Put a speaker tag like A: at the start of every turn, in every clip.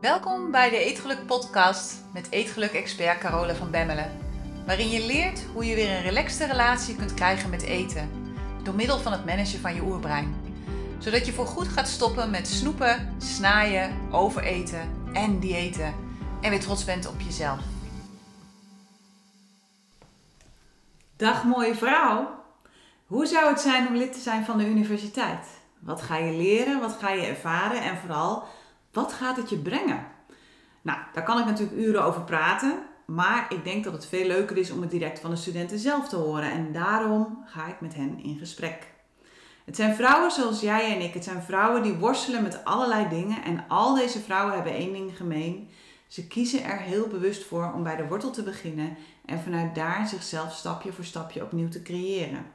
A: Welkom bij de Eetgeluk podcast met Eetgeluk-expert Carola van Bemmelen. Waarin je leert hoe je weer een relaxte relatie kunt krijgen met eten. Door middel van het managen van je oerbrein. Zodat je voorgoed gaat stoppen met snoepen, snaaien, overeten en diëten. En weer trots bent op jezelf. Dag mooie vrouw. Hoe zou het zijn om lid te zijn van de universiteit? Wat ga je leren? Wat ga je ervaren? En vooral, wat gaat het je brengen? Nou, daar kan ik natuurlijk uren over praten. Maar ik denk dat het veel leuker is om het direct van de studenten zelf te horen. En daarom ga ik met hen in gesprek. Het zijn vrouwen zoals jij en ik. Het zijn vrouwen die worstelen met allerlei dingen. En al deze vrouwen hebben één ding gemeen. Ze kiezen er heel bewust voor om bij de wortel te beginnen en vanuit daar zichzelf stapje voor stapje opnieuw te creëren.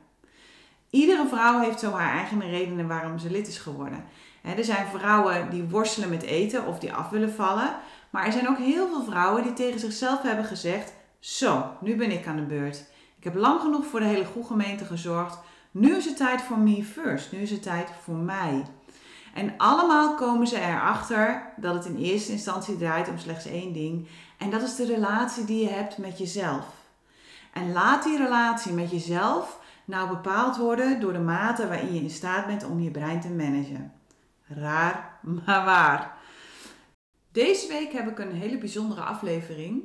A: Iedere vrouw heeft zo haar eigen redenen waarom ze lid is geworden. Er zijn vrouwen die worstelen met eten of die af willen vallen. Maar er zijn ook heel veel vrouwen die tegen zichzelf hebben gezegd: Zo, nu ben ik aan de beurt. Ik heb lang genoeg voor de hele goede gemeente gezorgd. Nu is het tijd voor me first. Nu is het tijd voor mij. En allemaal komen ze erachter dat het in eerste instantie draait om slechts één ding. En dat is de relatie die je hebt met jezelf. En laat die relatie met jezelf nou bepaald worden door de mate waarin je in staat bent om je brein te managen. Raar, maar waar. Deze week heb ik een hele bijzondere aflevering.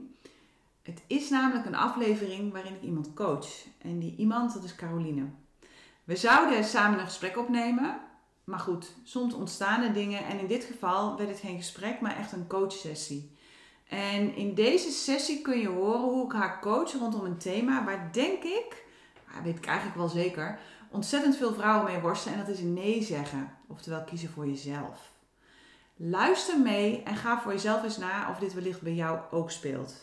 A: Het is namelijk een aflevering waarin ik iemand coach. En die iemand, dat is Caroline. We zouden samen een gesprek opnemen. Maar goed, soms ontstaan er dingen. En in dit geval werd het geen gesprek, maar echt een coachsessie. En in deze sessie kun je horen hoe ik haar coach rondom een thema waar denk ik, weet ik eigenlijk wel zeker, ontzettend veel vrouwen mee worstelen. En dat is nee zeggen. Oftewel kiezen voor jezelf. Luister mee en ga voor jezelf eens na of dit wellicht bij jou ook speelt.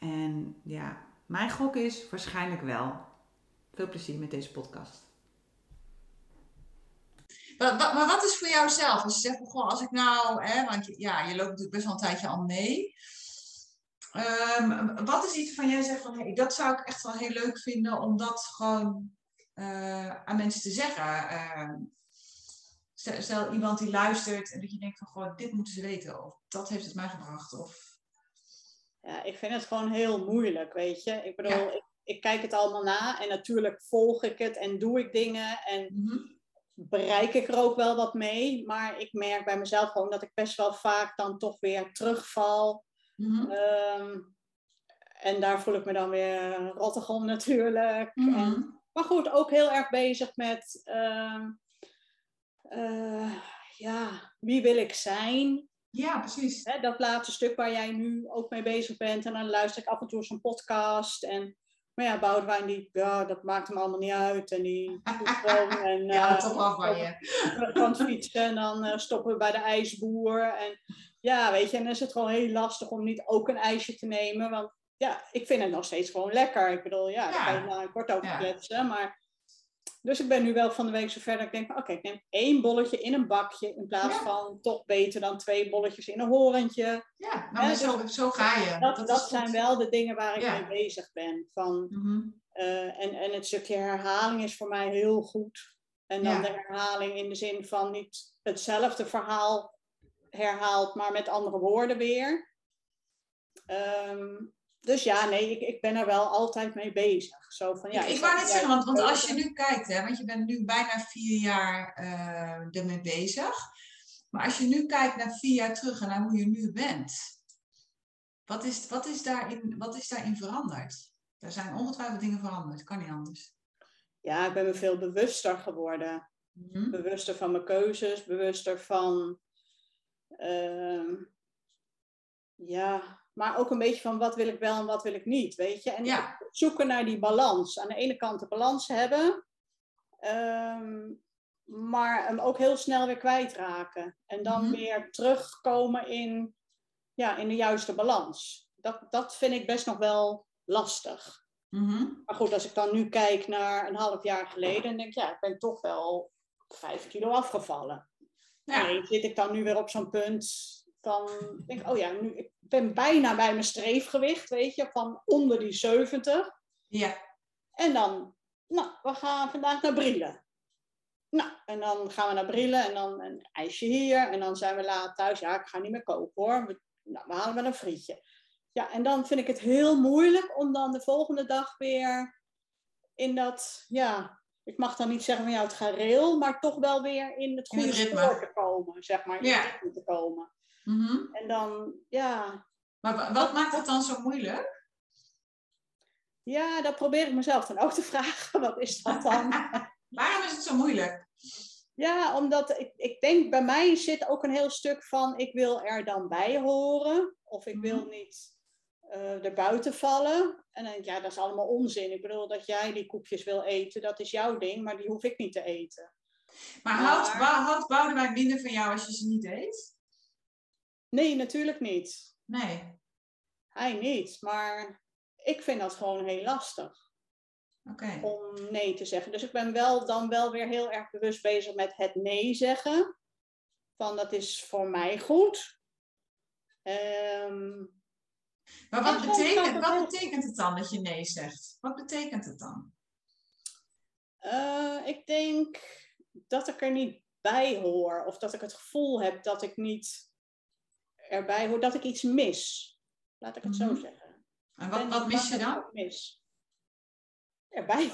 A: En ja, mijn gok is waarschijnlijk wel. Veel plezier met deze podcast.
B: Maar, wat is voor jou zelf? Als je zegt, goh, als ik nou, hè, want ja, je loopt natuurlijk best wel een tijdje al mee. Um, wat is iets van jij zegt van, hey, dat zou ik echt wel heel leuk vinden om dat gewoon aan mensen te zeggen. Uh, stel, stel, iemand die luistert en dat je denkt van, goh, dit moeten ze weten. Of dat heeft het mij gebracht. Of...
C: Ja, ik vind het gewoon heel moeilijk, weet je. Ik bedoel, ja. ik, ik, kijk het allemaal na en natuurlijk volg ik het en doe ik dingen. En mm -hmm bereik ik er ook wel wat mee. Maar ik merk bij mezelf gewoon dat ik best wel vaak dan toch weer terugval. Mm -hmm. um, en daar voel ik me dan weer rottig om natuurlijk. Mm -hmm. en, maar goed, ook heel erg bezig met... Uh, uh, ja, wie wil ik zijn?
B: Ja, precies.
C: Hè, dat laatste stuk waar jij nu ook mee bezig bent. En dan luister ik af en toe zo'n podcast. En maar ja, Boudewijn, die, ja, dat maakt hem allemaal niet uit. En die doet gewoon. En,
B: ja, toch af van je.
C: Kan fietsen en dan uh, stoppen we bij de ijsboer. En ja, weet je, en dan is het gewoon heel lastig om niet ook een ijsje te nemen. Want ja, ik vind het nog steeds gewoon lekker. Ik bedoel, ja, daar ga je kort over ja. kletsen. Maar dus ik ben nu wel van de week zo ver dat ik denk, oké, okay, ik neem één bolletje in een bakje in plaats ja. van toch beter dan twee bolletjes in een horentje.
B: Ja, nou, dus zo, zo ga je.
C: Dat, dat, dat zijn wel de dingen waar ik ja. mee bezig ben. Van, mm -hmm. uh, en, en het stukje herhaling is voor mij heel goed. En dan de herhaling in de zin van niet hetzelfde verhaal herhaald, maar met andere woorden weer. Um, dus ja, nee, ik, ik ben er wel altijd mee bezig. Zo van, ja,
B: ik, ik wou net zeggen, want, want als je nu kijkt, hè, want je bent nu bijna vier jaar uh, ermee bezig. Maar als je nu kijkt naar vier jaar terug en naar hoe je nu bent, wat is, wat is, daarin, wat is daarin veranderd? Er zijn ongetwijfeld dingen veranderd, kan niet anders.
C: Ja, ik ben me veel bewuster geworden. Mm-hmm. Bewuster van mijn keuzes, bewuster van. Uh, ja, maar ook een beetje van wat wil ik wel en wat wil ik niet, weet je. En ja. zoeken naar die balans. Aan de ene kant de balans hebben, um, maar hem ook heel snel weer kwijtraken. En dan mm-hmm. weer terugkomen in, ja, in de juiste balans. Dat, dat vind ik best nog wel lastig. Mm-hmm. Maar goed, als ik dan nu kijk naar een half jaar geleden, dan denk ik, ja, ik ben toch wel vijf kilo afgevallen. Ja. Zit ik dan nu weer op zo'n punt van, denk ik, oh ja, nu, ik ben bijna bij mijn streefgewicht, weet je, van onder die 70.
B: Ja.
C: En dan, nou, we gaan vandaag naar Brielen. Nou, en dan gaan we naar Brillen en dan een ijsje hier. En dan zijn we laat thuis. Ja, ik ga niet meer koken hoor. We, nou, we halen wel een frietje. Ja, en dan vind ik het heel moeilijk om dan de volgende dag weer in dat, ja, ik mag dan niet zeggen van jou het gareel, maar toch wel weer in het goede spoor te komen, zeg maar, in ja. ritme te komen.
A: Mhm.
C: En dan, ja.
A: Maar wat maakt het dan zo moeilijk?
C: Ja, dat probeer ik mezelf dan ook te vragen. Wat is dat dan?
A: Waarom is het zo moeilijk?
C: Ja, omdat ik, ik denk bij mij zit ook een heel stuk van ik wil er dan bij horen. Of ik wil mhm. niet uh, er buiten vallen. En dan denk ik, ja, dat is allemaal onzin. Ik bedoel, dat jij die koekjes wil eten, dat is jouw ding, maar die hoef ik niet te eten.
A: Maar, maar... houdt, houdt wij minder van jou als je ze niet eet?
C: Nee, natuurlijk niet.
A: Nee.
C: Hij niet, maar ik vind dat gewoon heel lastig.
A: Okay.
C: Om nee te zeggen. Dus ik ben wel dan wel weer heel erg bewust bezig met het nee zeggen. Van dat is voor mij goed. Um,
A: maar wat betekent, wat betekent het dan dat je nee zegt? Wat betekent het dan?
C: Uh, ik denk dat ik er niet bij hoor. Of dat ik het gevoel heb dat ik niet erbij hoor. Dat ik iets mis. Laat ik het zo mhm. zeggen.
A: En wat, wat mis je dan?
C: Mis. Erbij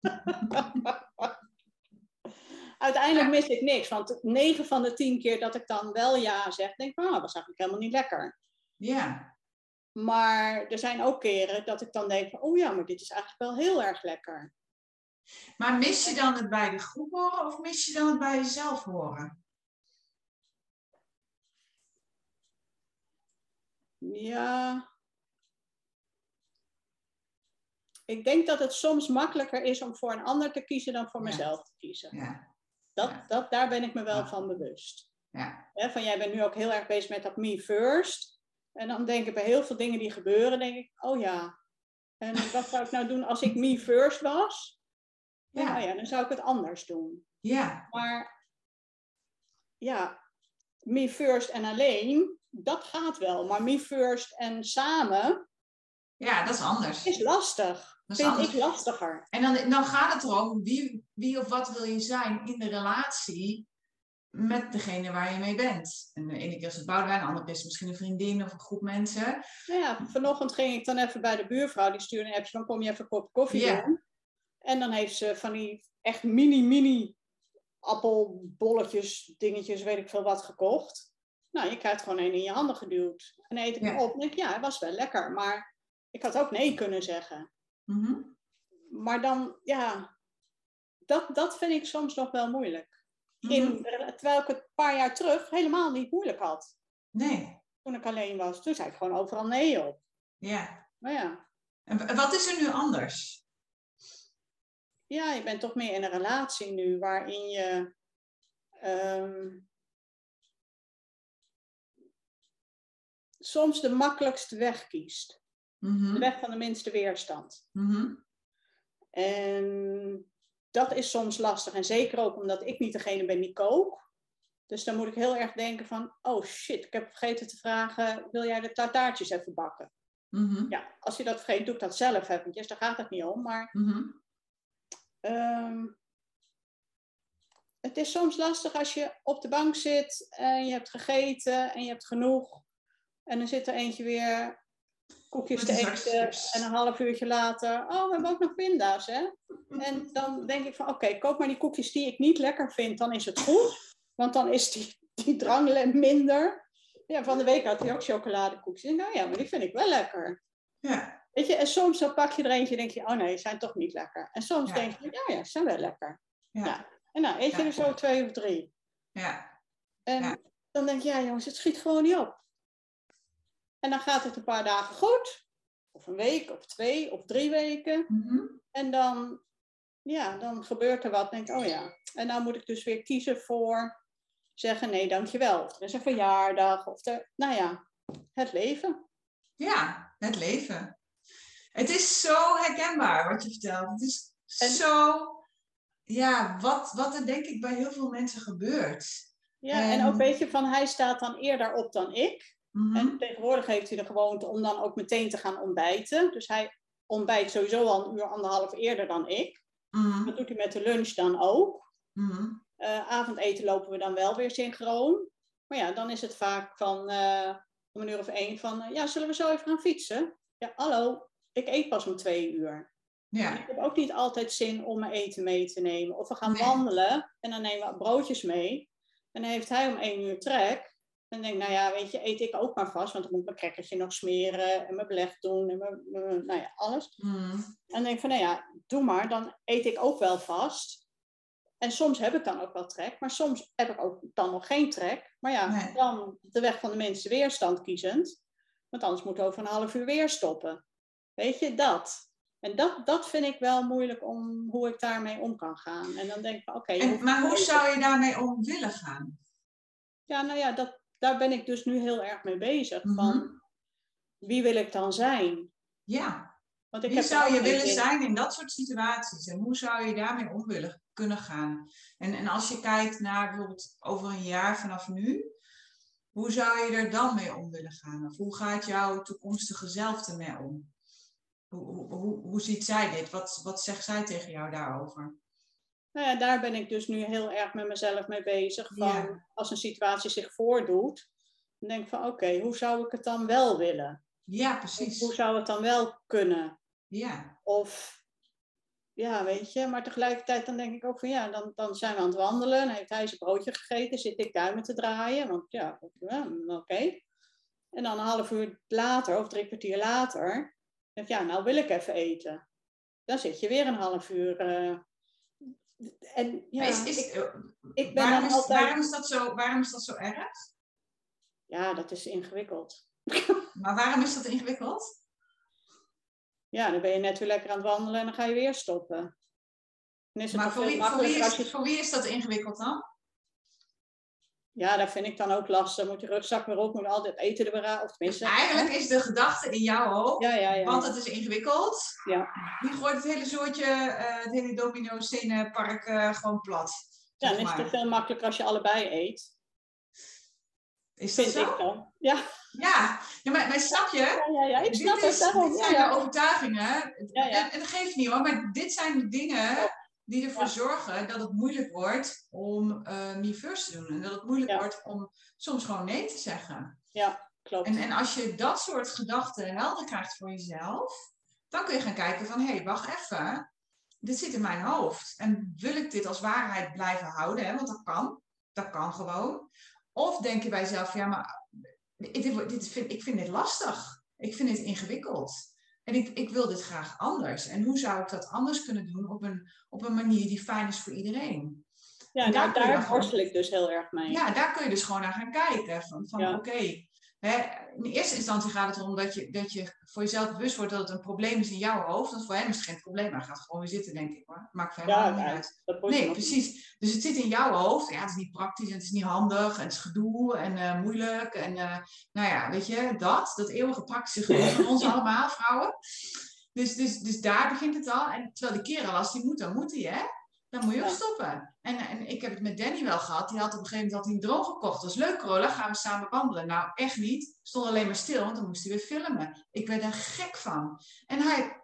C: Uiteindelijk mis ik niks. Want 9 van de 10 keer dat ik dan wel ja zeg, denk ik, oh, dat was eigenlijk helemaal niet lekker.
A: Ja.
C: Maar er zijn ook keren dat ik dan denk van, oh ja, maar dit is eigenlijk wel heel erg lekker.
A: Maar mis je dan het bij de groep horen of mis je dan het bij jezelf horen?
C: Ja. Ik denk dat het soms makkelijker is om voor een ander te kiezen dan voor mezelf te kiezen.
A: Ja.
C: Dat, Dat, daar ben ik me wel van bewust.
A: Ja.
C: van jij bent nu ook heel erg bezig met dat me first. En dan denk ik bij heel veel dingen die gebeuren, denk ik, oh ja. En wat zou ik nou doen als ik me first was? Ja. Nou ja, dan zou ik het anders doen.
A: Ja.
C: Maar ja, me first en alleen, dat gaat wel. Maar me first en samen.
A: Ja, dat is anders.
C: Is lastig. Dat vind anders. ik lastiger.
A: En dan, dan gaat het erom wie, wie of wat wil je zijn in de relatie met degene waar je mee bent. En de ene keer is het Boudewijn, de andere keer is het misschien een vriendin of een groep mensen.
C: Nou ja, vanochtend ging ik dan even bij de buurvrouw, die stuurde een appje van kom je even een kop koffie doen. En dan heeft ze van die echt mini, mini appelbolletjes, dingetjes, weet ik veel wat, gekocht. Nou, je krijgt gewoon één in je handen geduwd. En eet ik op en denk ja, het was wel lekker. Maar ik had ook nee kunnen zeggen.
A: Mhm.
C: Maar dan, ja, dat, dat vind ik soms nog wel moeilijk. In, mhm. terwijl ik het een paar jaar terug helemaal niet moeilijk had.
A: Nee.
C: Toen ik alleen was. Toen zei ik gewoon overal nee op.
A: Ja.
C: Maar ja.
A: En wat is er nu anders?
C: Ja, je bent toch meer in een relatie nu waarin je ehm, soms de makkelijkste weg kiest.
A: Mhm.
C: De weg van de minste weerstand.
A: Mhm.
C: En dat is soms lastig. En zeker ook omdat ik niet degene ben die kook. Dus dan moet ik heel erg denken van, oh shit, ik heb vergeten te vragen, wil jij de tartaartjes even bakken?
A: Mhm.
C: Ja, als je dat vergeet, doe ik dat zelf eventjes. Daar gaat het niet om. Maar ehm, het is soms lastig als je op de bank zit en je hebt gegeten en je hebt genoeg. En dan zit er eentje weer koekjes te eten. En een half uurtje later, oh, we hebben ook nog pinda's, hè? En dan denk ik van, oké, koop maar die koekjes die ik niet lekker vind, dan is het goed. Want dan is die, die drang minder. Ja, van de week had hij ook chocoladekoekjes. Nou ja, maar die vind ik wel lekker.
A: Ja.
C: Weet je, en soms dan pak je er eentje en denk je, oh nee, zijn toch niet lekker. En soms denk je, ja, ja, ze zijn wel lekker.
A: Ja.
C: En nou, eet je er zo twee of drie.
A: Ja.
C: En dan denk je, ja jongens, het schiet gewoon niet op. En dan gaat het een paar dagen goed. Of een week, of twee, of drie weken.
A: Mhm.
C: En dan, ja, dan gebeurt er wat. Denk ik, oh ja. En dan moet ik dus weer kiezen voor zeggen nee, dankjewel. Er is een verjaardag. Of er, nou ja, het leven.
A: Ja, het leven. Het is zo herkenbaar wat je vertelt. Het is zo, ja, wat, wat er denk ik bij heel veel mensen gebeurt.
C: Ja, en, en ook weet je van hij staat dan eerder op dan ik.
A: Mhm.
C: En tegenwoordig heeft hij de gewoonte om dan ook meteen te gaan ontbijten. Dus hij ontbijt sowieso al een uur, anderhalf eerder dan ik.
A: Mhm.
C: Dat doet hij met de lunch dan ook. Mhm. Eh, avondeten lopen we dan wel weer synchroon. Maar ja, dan is het vaak van uh, om een uur of één van, ja, zullen we zo even gaan fietsen? Ja, hallo, ik eet pas om twee uur. Ja. Ik heb ook niet altijd zin om mijn eten mee te nemen. Of we gaan wandelen en dan nemen we broodjes mee. En dan heeft hij om één uur trek. En denk nou ja, weet je, eet ik ook maar vast. Want dan moet ik mijn crackertje nog smeren en mijn beleg doen en mijn, nou ja, alles. Mm. En dan denk ik van, nou ja, doe maar. Dan eet ik ook wel vast. En soms heb ik dan ook wel trek. Maar soms heb ik ook dan nog geen trek. Maar ja, dan de weg van de mensen weerstand kiezend. Want anders moet over een half uur weer stoppen. Weet je, dat. En dat, dat vind ik wel moeilijk om hoe ik daarmee om kan gaan. En dan denk ik, oké.
A: maar hoe zou je daarmee om willen gaan?
C: Ja, nou ja, dat, daar ben ik dus nu heel erg mee bezig. Mhm. Van wie wil ik dan zijn?
A: Ja. Want ik wie zou je willen zijn in dat soort situaties? En hoe zou je daarmee om willen kunnen gaan? En, en als je kijkt naar bijvoorbeeld over een jaar vanaf nu, hoe zou je er dan mee om willen gaan? Of hoe gaat jouw toekomstige zelf ermee om? Hoe, hoe, hoe, ziet zij dit? Wat, wat zegt zij tegen jou daarover?
C: Nou ja, daar ben ik dus nu heel erg met mezelf mee bezig. Van als een situatie zich voordoet, dan denk ik van oké, hoe zou ik het dan wel willen?
A: Ja, precies.
C: hoe zou het dan wel kunnen?
A: Ja.
C: Of ja, weet je, maar tegelijkertijd dan denk ik ook van ja, dan, dan zijn we aan het wandelen, dan heeft hij zijn broodje gegeten, zit ik duimen te draaien, want ja, oké. En dan een half uur later of drie kwartier later, denk ja, nou wil ik even eten. Dan zit je weer een half uur. Uh, en, ja,
A: is, is, ik, ik ben waarom, is, altijd... waarom, is dat zo, waarom is dat zo erg?
C: Ja, dat is ingewikkeld.
A: Maar waarom is dat ingewikkeld?
C: Ja, dan ben je net weer lekker aan het wandelen en dan ga je weer stoppen.
A: maar voor wie, voor, wie is, je... voor wie is dat ingewikkeld dan?
C: Ja, dat vind ik dan ook lastig. Moet je rugzak weer op, moet altijd eten er Of
A: tenminste, dus eigenlijk is de gedachte in jouw hoofd, ja, ja, ja. want het is ingewikkeld.
C: Ja.
A: Die gooit het hele soortje, uh, het hele domino stenenpark uh, gewoon plat.
C: Ja, dan is het veel makkelijker als je allebei eet.
A: Is dat Vind zo? Ik dan.
C: Ja.
A: Ja, ja maar, maar snap je?
C: Ja, ja, ja ik snap
A: dit
C: het.
A: Daarom. Dit zijn de overtuigingen. En, en dat geeft niet hoor, maar dit zijn de dingen die ervoor zorgen dat het moeilijk wordt om uh, me first te doen. En dat het moeilijk wordt om soms gewoon nee te zeggen.
C: Ja, klopt.
A: En, en als je dat soort gedachten helder krijgt voor jezelf, dan kun je gaan kijken van, hé, hey, wacht even. Dit zit in mijn hoofd. En wil ik dit als waarheid blijven houden? Hè? Want dat kan. Dat kan gewoon. Of denk je bij jezelf, ja, maar dit, dit vind, ik vind dit lastig. Ik vind dit ingewikkeld. En ik, ik wil dit graag anders. En hoe zou ik dat anders kunnen doen op een, op een manier die fijn is voor iedereen?
C: Ja, daar, daar worstel ik dus heel erg mee.
A: Ja, daar kun je dus gewoon naar gaan kijken. Van, van oké, in eerste instantie gaat het erom dat je, dat je voor jezelf bewust wordt dat het een probleem is in jouw hoofd. Want voor hem is het geen probleem. Hij gaat gewoon weer zitten, denk ik. Hoor. Maakt voor hem ja, niet uit. Nee, precies. Dus het zit in jouw hoofd. Ja, het is niet praktisch en het is niet handig. En het is gedoe en uh, moeilijk. En uh, nou ja, weet je, dat. Dat eeuwige praktische gedoe van ons allemaal, vrouwen. Dus, dus, dus daar begint het al. En terwijl de kerel, als die moet, dan moet hij, hè? Dan moet je ook stoppen. En, en ik heb het met Danny wel gehad. Die had op een gegeven moment een droom gekocht. Dat was leuk, Corolla. Gaan we samen wandelen? Nou, echt niet. Stond alleen maar stil, want dan moest hij weer filmen. Ik werd er gek van. En hij...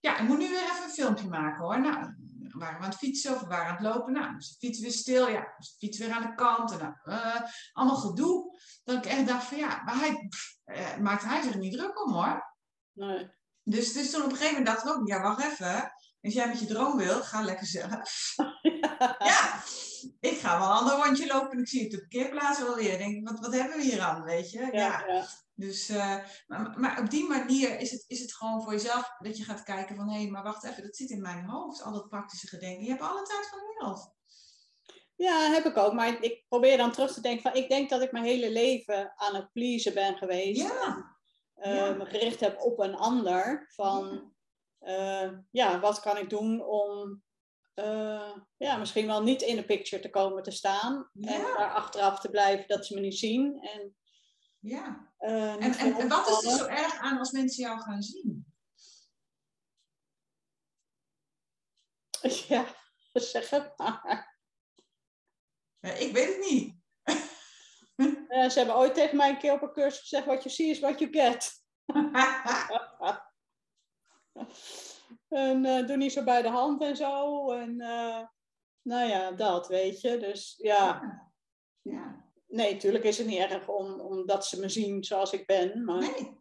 A: ja, ik moet nu weer even een filmpje maken, hoor. Nou, we waren we aan het fietsen of we waren aan het lopen. Nou, dus de fiets weer stil. Ja, de fiets weer aan de kant. En nou, uh, allemaal gedoe. Dat ik echt dacht van, ja, maar hij... Uh, maakte hij zich niet druk om, hoor.
C: Nee.
A: Dus, dus toen op een gegeven moment dacht ik ook, ja, wacht even. Als jij met je droom wil, ga lekker zelf. ja, ik ga wel een ander rondje lopen en ik zie het op de parkeerplaats wel weer. denk wat, wat hebben we hier aan, weet je? Ja. ja. Dus, uh, maar, maar, op die manier is het, is het gewoon voor jezelf dat je gaat kijken van... hé, hey, maar wacht even, dat zit in mijn hoofd, al dat praktische gedenken. Je hebt alle tijd van de wereld.
C: Ja, heb ik ook. Maar ik probeer dan terug te denken van... ik denk dat ik mijn hele leven aan het pleasen ben geweest.
A: Ja.
C: En, uh, me gericht heb op een ander. Van uh, ja, wat kan ik doen om uh, ja, misschien wel niet in de picture te komen te staan. En daar achteraf te blijven dat ze me niet zien. En,
A: ja. Uh, en, en, en, wat is er zo erg aan als mensen jou gaan zien?
C: Ja, zeg het maar.
A: Ja, ik weet het niet.
C: ze hebben ooit tegen mij een keer op een cursus gezegd: What you see is what you get. En uh, doe niet zo bij de hand en zo. En, uh, Nou ja, dat weet je. Dus ja.
A: ja.
C: Nee, natuurlijk is het niet erg om, omdat ze me zien zoals ik ben. Maar
A: Nee.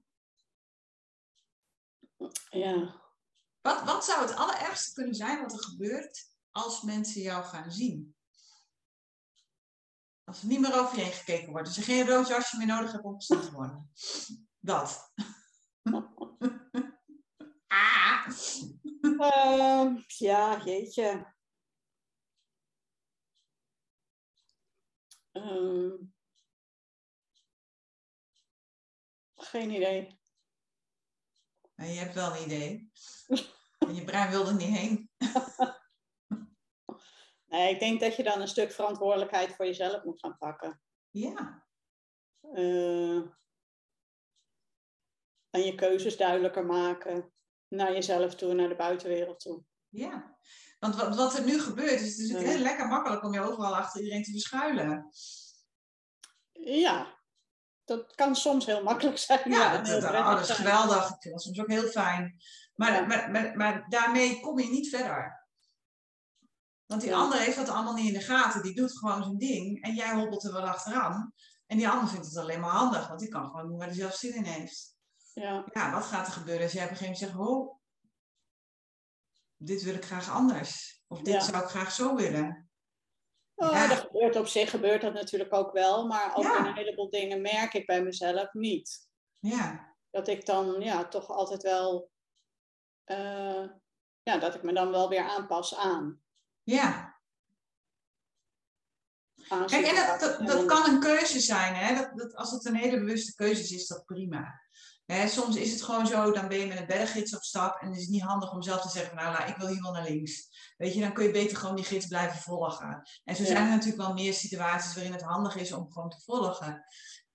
C: ja.
A: Wat, wat zou het allerergste kunnen zijn wat er gebeurt als mensen jou gaan zien? Als er niet meer over je heen gekeken wordt. Dus er geen rood jasje meer nodig hebt om gezien te worden. Dat. ah.
C: Ehm, ja, jeetje. Ehm, geen idee.
A: Maar je hebt wel een idee. En je brein wil er niet heen.
C: Nee, ik denk dat je dan een stuk verantwoordelijkheid voor jezelf moet gaan pakken.
A: Ja.
C: Eh, en je keuzes duidelijker maken naar jezelf toe, naar de buitenwereld toe.
A: Ja. Want wat, wat er nu gebeurt, is het natuurlijk
C: Ja.
A: heel lekker makkelijk om je overal achter iedereen te verschuilen.
C: Ja, dat kan soms heel makkelijk zijn.
A: Ja,
C: en
A: dat, dat, oh, dat is
C: zijn.
A: geweldig. Ik vind dat soms ook heel fijn. Maar,
C: Ja.
A: maar, maar, maar daarmee kom je niet verder. Want die
C: Ja.
A: ander heeft dat allemaal niet in de gaten. Die doet gewoon zijn ding. En jij hobbelt er wel achteraan. En die ander vindt het alleen maar handig. Want die kan gewoon doen waar hij zelf zin in heeft.
C: Ja,
A: Ja, wat gaat er gebeuren als jij op een gegeven moment zegt... Oh, dit wil ik graag anders. Of dit
C: Ja.
A: zou ik graag zo willen.
C: Oh,
A: Ja.
C: dat gebeurt op zich gebeurt dat natuurlijk ook wel, maar ook
A: Ja.
C: een heleboel dingen merk ik bij mezelf niet.
A: Ja,
C: Dat ik dan ja, toch altijd wel, eh, ja, dat ik me dan wel weer aanpas aan.
A: ja. Kijk, en dat, dat, kan een keuze zijn. Hè? Dat, dat, als het een hele bewuste keuze is, is dat prima. Soms is het gewoon zo, dan ben je met een berggids op stap en het is niet handig om zelf te zeggen, nou, la, ik wil hier wel naar links. Weet je, dan kun je beter gewoon die gids blijven volgen. En zo
C: Ja.
A: zijn er natuurlijk wel meer situaties waarin het handig is om gewoon te volgen.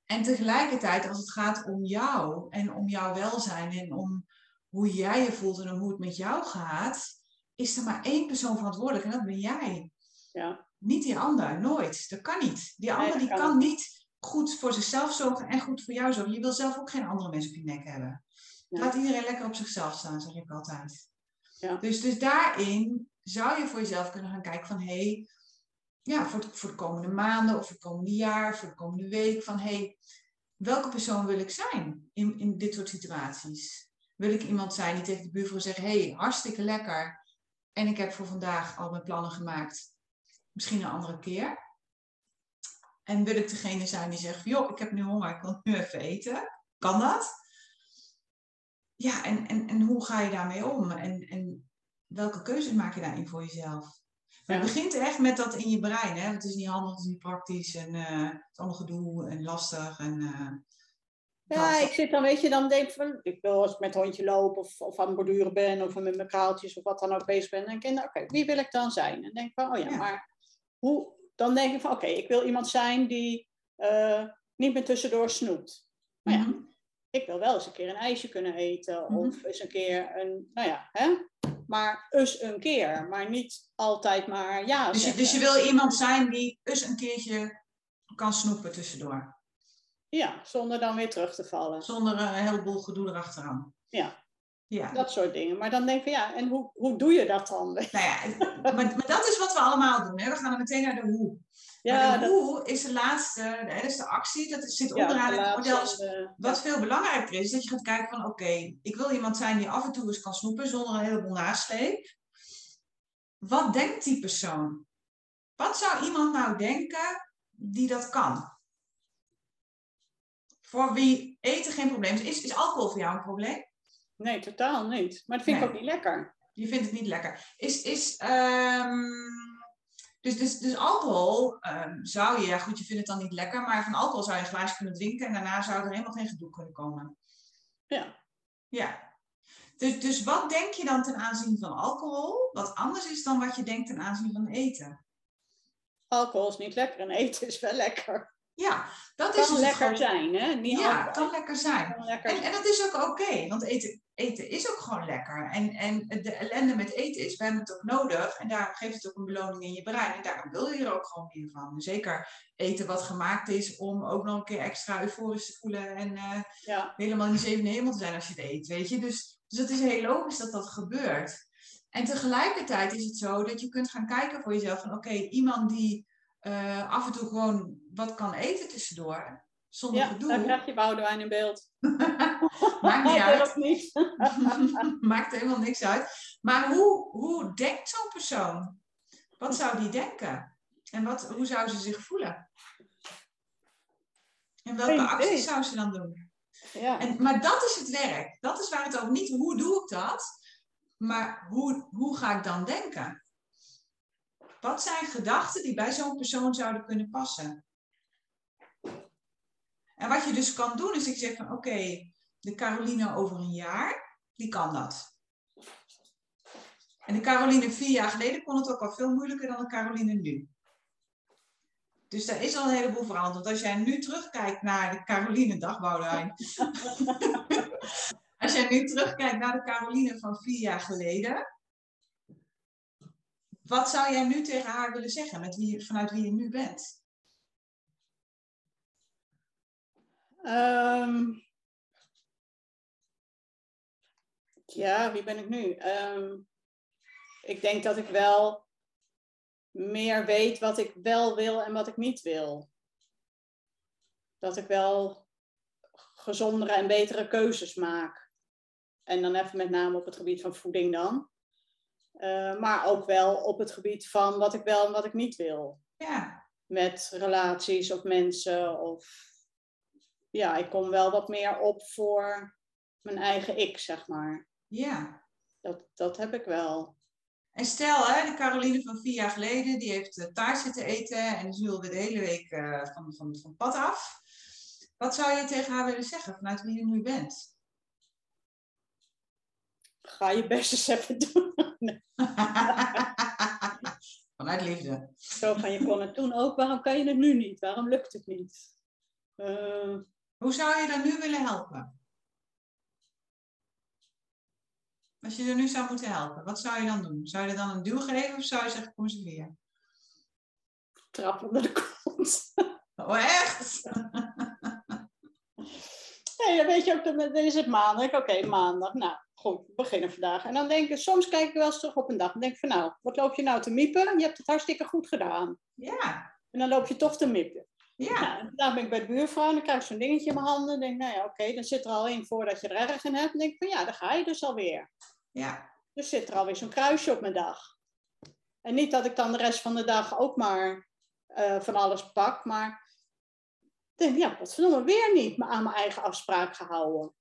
A: En tegelijkertijd, als het gaat om jou en om jouw welzijn en om hoe jij je voelt en hoe het met jou gaat, is er maar één persoon verantwoordelijk en dat ben jij.
C: Ja,
A: Niet die ander, nooit. Dat kan niet. Die ander die
C: kan
A: kan niet goed voor zichzelf zorgen en goed voor jou zorgen. Je wil zelf ook geen andere mensen op je nek hebben. Laat iedereen lekker op zichzelf staan, zeg ik altijd.
C: Ja.
A: Dus, dus daarin zou je voor jezelf kunnen gaan kijken van... hé, hey, ja, voor, de- voor de komende maanden of voor het komende jaar, voor de komende week... van hé, hey, welke persoon wil ik zijn in, in dit soort situaties? Wil ik iemand zijn die tegen de buurvrouw zegt... hé, hey, hartstikke lekker en ik heb voor vandaag al mijn plannen gemaakt misschien een andere keer. En wil ik degene zijn die zegt, joh, ik heb nu honger, ik wil nu even eten. Kan dat? Ja, en, en, en hoe ga je daarmee om? En, en welke keuzes maak je daarin voor jezelf? Maar het begint echt met dat in je brein. Hè? Het is niet handig, het is niet praktisch. En eh, het is allemaal gedoe en lastig. En, eh,
C: ja ik zit dan, weet je, dan denk ik van, ik wil als ik met hondje loop of, of aan het borduren ben of met mijn kraaltjes of wat dan ook bezig ben, dan denk ik, nou, oké, wie wil ik dan zijn? En denk ik van, oh ja,
A: Ja.
C: maar hoe, dan denk ik van, oké, ik wil iemand zijn die eh, niet meer tussendoor snoept. Maar ja,
A: Mhm.
C: ik wil wel eens een keer een ijsje kunnen eten.
A: Mhm.
C: Of eens een keer een, nou ja, hè? Maar eens een keer. Maar niet altijd maar ja
A: dus, je, dus je wil iemand zijn die eens een keertje kan snoepen tussendoor.
C: Ja, zonder dan weer terug te vallen.
A: Zonder een heleboel gedoe erachteraan.
C: Ja.
A: Ja.
C: Dat soort dingen. Maar dan denk ik van ja, en hoe, hoe doe je dat dan?
A: Nou ja, maar, maar dat is wat we allemaal doen. Hè? We gaan dan meteen naar de hoe.
C: Ja,
A: maar de
C: dat,
A: hoe is de laatste, hè, dat is de actie, dat zit onderaan
C: de
A: in het model. Dus wat veel belangrijker is, is dat je gaat kijken van oké, ik wil iemand zijn die af en toe eens kan snoepen zonder een heleboel nasleep. Wat denkt die persoon? Wat zou iemand nou denken die dat kan? Voor wie eten geen probleem. Is, is alcohol voor jou een probleem?
C: Nee, totaal niet. Maar dat vind ik ook niet lekker.
A: Je vindt het niet lekker. Is, is, ehm, dus, dus, dus alcohol ehm, zou je, ja goed, je vindt het dan niet lekker, maar van alcohol zou je een glaasje kunnen drinken en daarna zou er helemaal geen gedoe kunnen komen.
C: Ja.
A: Ja. Dus, dus wat denk je dan ten aanzien van alcohol, wat anders is dan wat je denkt ten aanzien van eten?
C: Alcohol is niet lekker en eten is wel lekker.
A: Ja, dat
C: Het
A: is
C: kan
A: dus
C: lekker
A: gewoon-
C: zijn, hè? Niet
A: Ja, het kan lekker zijn.
C: Het kan lekker
A: En, en dat is ook oké, want eten, eten is ook gewoon lekker. En, en de ellende met eten is, we hebben het ook nodig. En daarom geeft het ook een beloning in je brein. En daarom wil je er ook gewoon meer van. Zeker eten wat gemaakt is om ook nog een keer extra euforisch te voelen. En eh,
C: Ja,
A: helemaal in de zevende hemel te zijn als je het eet, weet je. Dus, dus het is heel logisch dat dat gebeurt. En tegelijkertijd is het zo dat je kunt gaan kijken voor jezelf van oké, iemand die uh, af en toe gewoon wat kan eten tussendoor, zonder
C: ja,
A: gedoe.
C: dan krijg je Boudewijn in beeld.
A: Maakt niet uit.
C: niet.
A: Maakt helemaal niks uit. Maar hoe, hoe denkt zo'n persoon? Wat zou die denken? En wat, hoe zou ze zich voelen? En welke
C: Geen
A: acties
C: idee.
A: zou ze dan doen?
C: Ja.
A: En, maar dat is het werk. Dat is waar het over niet hoe doe ik dat, maar hoe, hoe ga ik dan denken? Wat zijn gedachten die bij zo'n persoon zouden kunnen passen? En wat je dus kan doen, is ik zeg van oké, de Caroline over een jaar, die kan dat. En de Caroline vier jaar geleden kon het ook al veel moeilijker dan de Caroline nu. Dus daar is al een heleboel veranderd. Als jij nu terugkijkt naar de Caroline, dag Boudewijn. als jij nu terugkijkt naar de Caroline van vier jaar geleden. Wat zou jij nu tegen haar willen zeggen met wie, vanuit wie je nu bent?
C: Ehm, ja, wie ben ik nu? Ehm, ik denk dat ik wel meer weet wat ik wel wil en wat ik niet wil. Dat ik wel gezondere en betere keuzes maak. En dan even met name op het gebied van voeding dan. Eh, maar ook wel op het gebied van wat ik wel en wat ik niet wil.
A: Ja,
C: Met relaties of mensen of ja, ik kom wel wat meer op voor mijn eigen ik, zeg maar.
A: ja.
C: Dat, dat heb ik wel.
A: En stel, hè, de Caroline van vier jaar geleden, die heeft eh, taart zitten eten en die wilde de hele week eh, van, van, van pad af. Wat zou je tegen haar willen zeggen vanuit wie je nu bent?
C: Ga je best eens even doen.
A: vanuit liefde.
C: Zo van, je kon het toen ook. Waarom kan je het nu niet? Waarom lukt het niet? Eh,
A: Hoe zou je dan nu willen helpen? Als je er nu zou moeten helpen, wat zou je dan doen? Zou je er dan een duw geven of zou je zeggen, kom eens weer?
C: trap onder de kont.
A: Oh, echt?
C: Nee, dan weet je ook, dan is het maandag. Oké, maandag. Nou, goed, we beginnen vandaag. En dan denk ik, soms kijk ik wel eens terug op een dag. En denk ik van, nou, wat loop je nou te miepen? Je hebt het hartstikke goed gedaan.
A: Ja,
C: En dan loop je toch te miepen.
A: Ja,
C: vandaag ben ik bij de buurvrouw en dan krijg ik zo'n dingetje in mijn handen. En denk, nou ja, oké, dan zit er al één voordat je er erg in hebt. En denk ik van, ja, dan ga je dus alweer.
A: ja.
C: Dus zit er alweer zo'n kruisje op mijn dag. En niet dat ik dan de rest van de dag ook maar eh, van alles pak, maar ik denk, ja, wat verdomme, weer niet aan mijn eigen afspraak gehouden.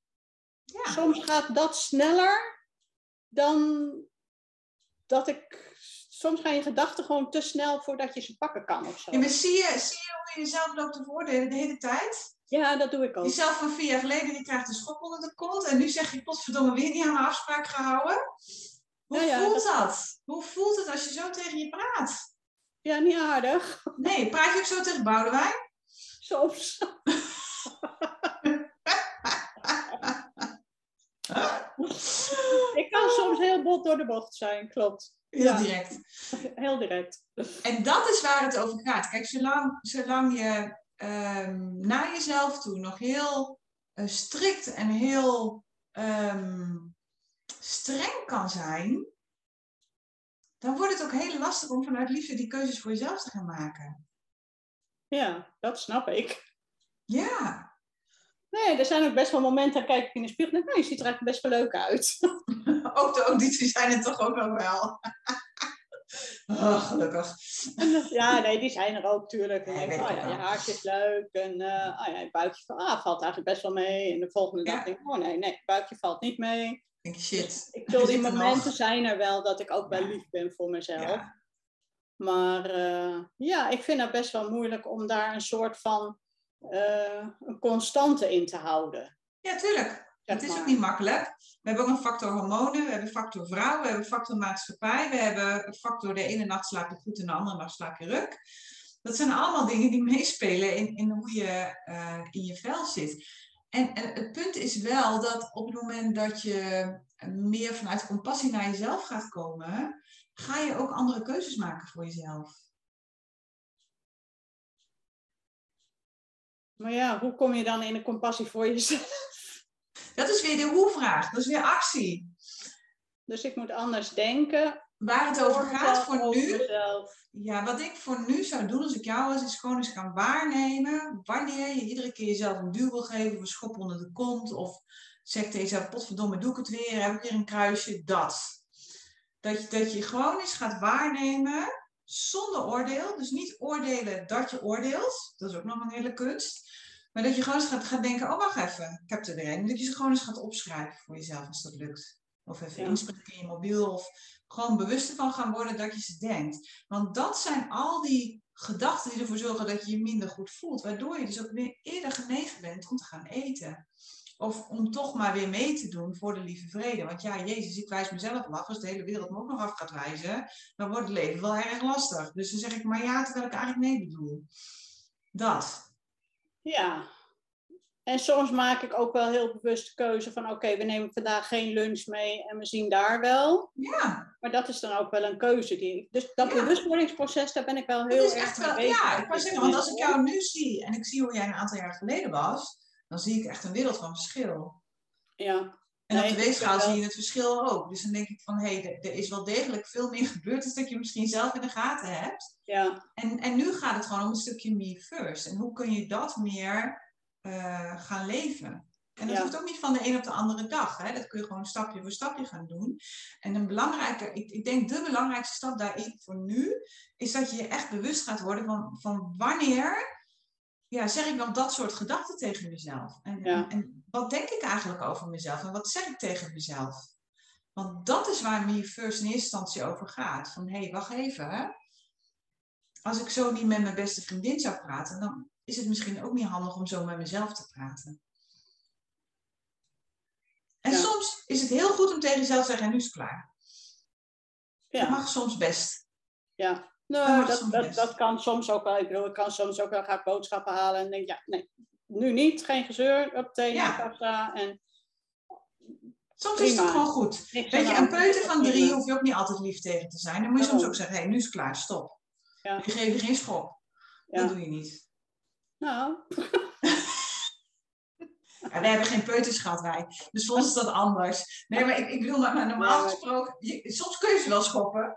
A: ja.
C: Soms gaat dat sneller dan dat ik. Soms gaan je gedachten gewoon te snel voordat je ze pakken kan of zo.
A: Ja, maar zie je, zie je hoe je jezelf loopt te voordelen de hele tijd?
C: Ja, dat doe ik ook.
A: Jezelf van vier jaar geleden, die krijgt een schop onder de kont. En nu zeg je, potverdomme, weer niet aan mijn afspraak gehouden. Hoe
C: ja,
A: voelt dat... Hoe voelt het als je zo tegen je praat?
C: Ja, niet aardig.
A: Nee, praat je ook zo tegen Boudewijn?
C: Soms. ik kan soms heel bot door de bocht zijn, klopt.
A: Heel
C: Ja.
A: direct.
C: Heel direct.
A: En dat is waar het over gaat. Kijk, zolang, zolang je ehm, naar jezelf toe nog heel eh, strikt en heel ehm, streng kan zijn, dan wordt het ook heel lastig om vanuit liefde die keuzes voor jezelf te gaan maken.
C: Ja, dat snap ik.
A: Ja,
C: Nee, er zijn ook best wel momenten, dan kijk ik in de spiegel en denk, nou, je ziet er eigenlijk best wel leuk uit.
A: ook de audities zijn het toch ook nog wel. oh, gelukkig.
C: ja, nee, die zijn er ook, tuurlijk. En
A: Ja,
C: dan denk ik,
A: weet
C: oh ja, je haartje is leuk. En uh, oh ja, je buikje van, ah, valt eigenlijk best wel mee. En de volgende dag denk ik, oh nee, nee, je buikje valt niet mee.
A: Denk je, shit.
C: Ik
A: we
C: die momenten
A: nog.
C: zijn er wel dat ik ook wel lief ben voor mezelf. Maar eh, ja, ik vind het best wel moeilijk om daar een soort van eh, een constante in te houden.
A: ja, tuurlijk.
C: zeg
A: Het is ook niet makkelijk. We hebben ook een factor hormonen, we hebben factor vrouw, we hebben factor maatschappij, we hebben factor de ene nacht slaap je goed en de andere nacht slaap je ruk. Dat zijn allemaal dingen die meespelen in, in hoe je eh, in je vel zit. En, en het punt is wel dat op het moment dat je meer vanuit compassie naar jezelf gaat komen, ga je ook andere keuzes maken voor jezelf.
C: Maar ja, hoe kom je dan in een compassie voor jezelf?
A: Dat is weer de hoe-vraag, dat is weer actie.
C: Dus ik moet anders denken.
A: Waar het over gaat voor
C: over
A: nu.
C: mezelf.
A: Ja, wat ik voor nu zou doen als ik jou was, is gewoon eens gaan waarnemen wanneer je iedere keer jezelf een duw wil geven of een schop onder de kont. Of zeg tegen jezelf, potverdomme, doe ik het weer, heb ik weer een kruisje, dat. Dat je, dat je gewoon eens gaat waarnemen zonder oordeel. Dus niet oordelen dat je oordeelt. Dat is ook nog een hele kunst. Maar dat je gewoon eens gaat, gaat denken, oh wacht even, ik heb er weer een. Dat je ze gewoon eens gaat opschrijven voor jezelf als dat lukt. Of even
C: Ja.
A: inspreken in je mobiel. Of gewoon bewust ervan gaan worden dat je ze denkt. Want dat zijn al die gedachten die ervoor zorgen dat je je minder goed voelt. Waardoor je dus ook weer eerder genegen bent om te gaan eten. Of om toch maar weer mee te doen voor de lieve vrede. Want ja, Jezus, ik wijs mezelf af. Als de hele wereld me ook nog af gaat wijzen, dan wordt het leven wel erg lastig. Dus dan zeg ik maar ja, terwijl ik eigenlijk nee bedoel. Dat.
C: Ja. En soms maak ik ook wel heel bewust de keuze van oké, we nemen vandaag geen lunch mee en we zien daar wel.
A: Ja,
C: Maar dat is dan ook wel een keuze die ik. Dus dat
A: Ja.
C: bewustwordingsproces, daar ben ik wel
A: dat
C: heel
A: is
C: erg mee
A: wel.
C: bezig
A: Ja, ik
C: dit
A: zeggen, want als ik jou nu zie en ik zie hoe jij een aantal jaar geleden was, dan zie ik echt een wereld van verschil.
C: Ja,
A: En
C: Nee,
A: op de weegschaal zie je het verschil ook. Dus dan denk ik van, hé, hey, er- is wel degelijk veel meer gebeurd dan dat je misschien zelf in de gaten hebt.
C: ja,
A: En, en nu gaat het gewoon om een stukje me first. En hoe kun je dat meer eh, gaan leven? En dat
C: Ja.
A: hoeft ook niet van de een op de andere dag. Hè? Dat kun je gewoon stapje voor stapje gaan doen. En een belangrijke, ik, ik denk de belangrijkste stap daarin voor nu, is dat je je echt bewust gaat worden van, van wanneer ja, zeg ik dan dat soort gedachten tegen mezelf? En,
C: Ja.
A: en, wat denk ik eigenlijk over mezelf? En wat zeg ik tegen mezelf? Want dat is waar me first in eerste instantie over gaat. Van, hé, hey, wacht even. Hè? Als ik zo niet met mijn beste vriendin zou praten, dan is het misschien ook niet handig om zo met mezelf te praten. En
C: Ja.
A: soms is het heel goed om tegen jezelf te zeggen, en nu is het klaar. Dat
C: ja,
A: mag soms best.
C: ja. Nou,
A: mag
C: dat, dat, dat kan soms ook wel. Ik bedoel, ik kan soms ook wel gaan boodschappen halen en denk, ja, nee, nu niet, geen gezeur, op
A: Ja.
C: kassa en
A: Soms is het gewoon goed. Weet je, een peuter van
C: Prima.
A: drie hoef je ook niet altijd lief tegen te zijn. Dan moet je soms ook zeggen, hé, nu is het klaar, stop.
C: Ja.
A: Je geeft je geen schop.
C: Ja.
A: Dat doe je niet.
C: Nou,
A: We hebben geen peuters gehad, wij. Dus voor ons is dat anders. Nee, maar ik, ik bedoel, maar, maar normaal gesproken, je- soms kun je ze wel schoppen,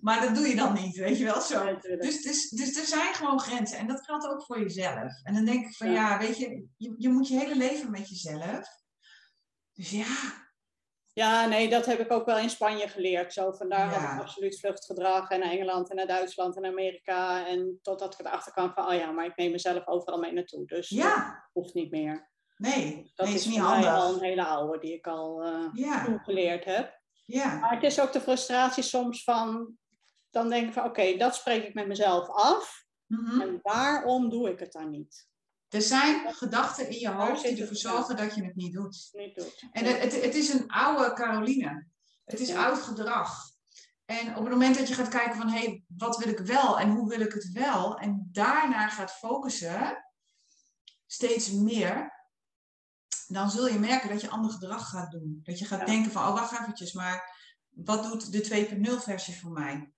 A: maar dat doe je dan niet, weet je wel zo. Dus, dus, dus er zijn gewoon grenzen en dat geldt ook voor jezelf. En dan denk ik van ja,
C: Ja.
A: weet je, je, je moet je hele leven met jezelf. Dus ja,
C: Ja, nee, dat heb ik ook wel in Spanje geleerd. Zo, vandaar had
A: Ja.
C: ik absoluut vluchtgedrag en naar Engeland en naar Duitsland en Amerika. En totdat ik erachter kwam van, oh ja, maar ik neem mezelf overal mee naartoe. Dus dat
A: ja,
C: hoeft niet meer.
A: Nee,
C: Dat
A: nee,
C: is
A: is niet
C: mij al
A: handig.
C: een hele oude die ik al eh,
A: Ja,
C: heb.
A: ja,
C: Maar het is ook de frustratie soms van, dan denk ik van, oké, dat spreek ik met mezelf af.
A: mhm.
C: En waarom doe ik het dan niet?
A: Er zijn gedachten in je hoofd die ervoor zorgen dat je het niet doet.
C: Niet doet.
A: En het, het, het is een oude Caroline. Het is
C: Ja.
A: oud gedrag. En op het moment dat je gaat kijken van, hé, hey, wat wil ik wel en hoe wil ik het wel? En daarnaar gaat focussen, steeds meer, dan zul je merken dat je ander gedrag gaat doen. Dat je gaat
C: Ja.
A: denken van, oh, wacht eventjes, maar wat doet de 2.0 versie voor mij?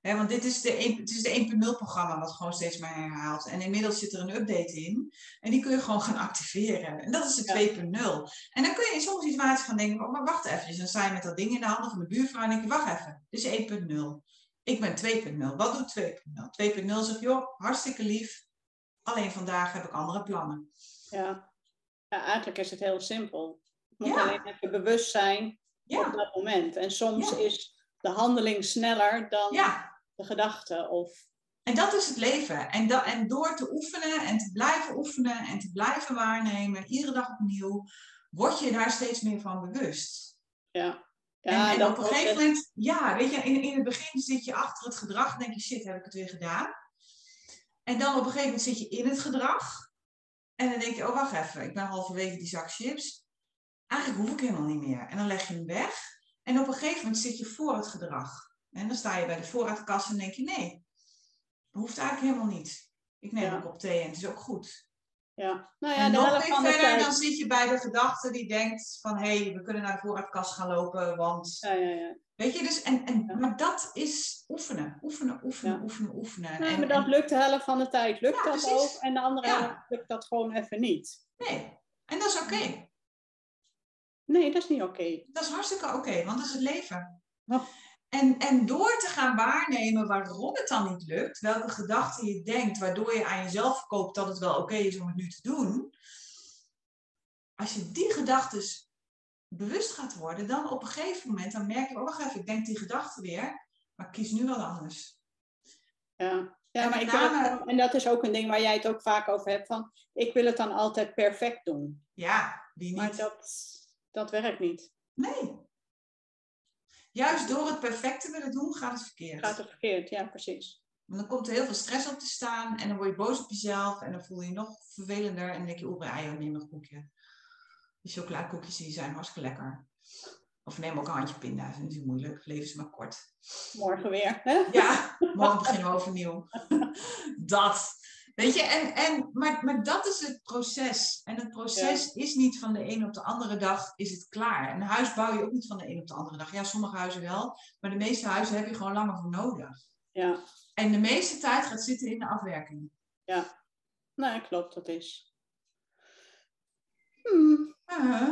A: Want dit is de, 1 het is de 1.0 programma wat gewoon steeds maar herhaalt. En inmiddels zit er een update in. En die kun je gewoon gaan activeren. En dat is de
C: Ja.
A: 2.0. En dan kun je in sommige situaties gaan denken, oh, maar wacht even. Dan sta je met dat ding in de handen van de buurvrouw en denk je, wacht even. Dit is 1.0. Ik ben 2.0. Wat doet 2.0? 2.0 zegt, joh, hartstikke lief. Alleen vandaag heb ik andere plannen.
C: Ja. Ja, eigenlijk is het heel simpel. Je moet
A: Ja.
C: alleen even bewust zijn op dat moment. En soms
A: Ja.
C: is de handeling sneller dan de gedachte. Of,
A: En dat is het leven. En, da- en door te oefenen en te blijven oefenen en te blijven waarnemen, iedere dag opnieuw, word je daar steeds meer van bewust.
C: ja.
A: en
C: Ja,
A: en op een gegeven moment, ja, weet je, in, in het begin zit je achter het gedrag en denk je, shit, heb ik het weer gedaan? En dan op een gegeven moment zit je in het gedrag en dan denk je, oh wacht even, ik ben halverwege die zak chips. Eigenlijk hoef ik helemaal niet meer. En dan leg je hem weg en op een gegeven moment zit je voor het gedrag. En dan sta je bij de voorraadkast en denk je, nee, dat hoeft eigenlijk helemaal niet. Ik neem
C: Ja.
A: een kop thee en het is ook goed.
C: Ja, nou ja,
A: en
C: de
A: nog
C: helft de
A: verder,
C: tijd.
A: dan zit je bij de gedachte die denkt van, hé, hey, we kunnen naar de voorraadkast gaan lopen, want...
C: Ja, ja, ja.
A: Weet je, dus, en, en,
C: Ja.
A: maar dat is oefenen, oefenen, oefenen,
C: Ja.
A: oefenen, oefenen.
C: Nee,
A: en,
C: maar dat
A: en-
C: lukt de helft van de tijd. Lukt
A: Ja,
C: dat ook? En de andere helft lukt dat gewoon even niet.
A: nee, en dat is oké.
C: Nee, dat is niet oké.
A: Dat is hartstikke oké, want dat is het leven.
C: Oh.
A: En, en door te gaan waarnemen waarom het dan niet lukt, welke gedachten je denkt, waardoor je aan jezelf verkoopt dat het wel oké is om het nu te doen. Als je die gedachten bewust gaat worden, dan op een gegeven moment, dan merk je, oh wacht even, ik denk die gedachten weer, maar ik kies nu wel anders.
C: Ja, ja
A: En
C: maar ik
A: name-
C: en dat is ook een ding waar jij het ook vaak over hebt, van ik wil het dan altijd perfect doen.
A: Ja, die niet.
C: Maar dat, dat werkt niet.
A: Nee. Juist door het perfect te willen doen, gaat het verkeerd.
C: Gaat het verkeerd, ja precies.
A: Want dan komt er heel veel stress op te staan en dan word je boos op jezelf en dan voel je je nog vervelender en dan denk je, oh, bij neem een koekje. Die chocoladekoekjes die zijn hartstikke lekker. Of neem ook een handje pinda, dat is niet moeilijk, leven is maar kort.
C: Morgen weer. Hè?
A: Ja, morgen beginnen we overnieuw. Dat. Weet je, en, en, maar, maar dat is het proces. En het proces is niet van de een op de andere dag is het klaar. Een huis bouw je ook niet van de een op de andere dag. Ja, sommige huizen wel, maar de meeste huizen heb je gewoon langer voor nodig.
C: Ja,
A: En de meeste tijd gaat zitten in de afwerking.
C: ja. Nee, klopt, dat is. Hmm.
A: Uh,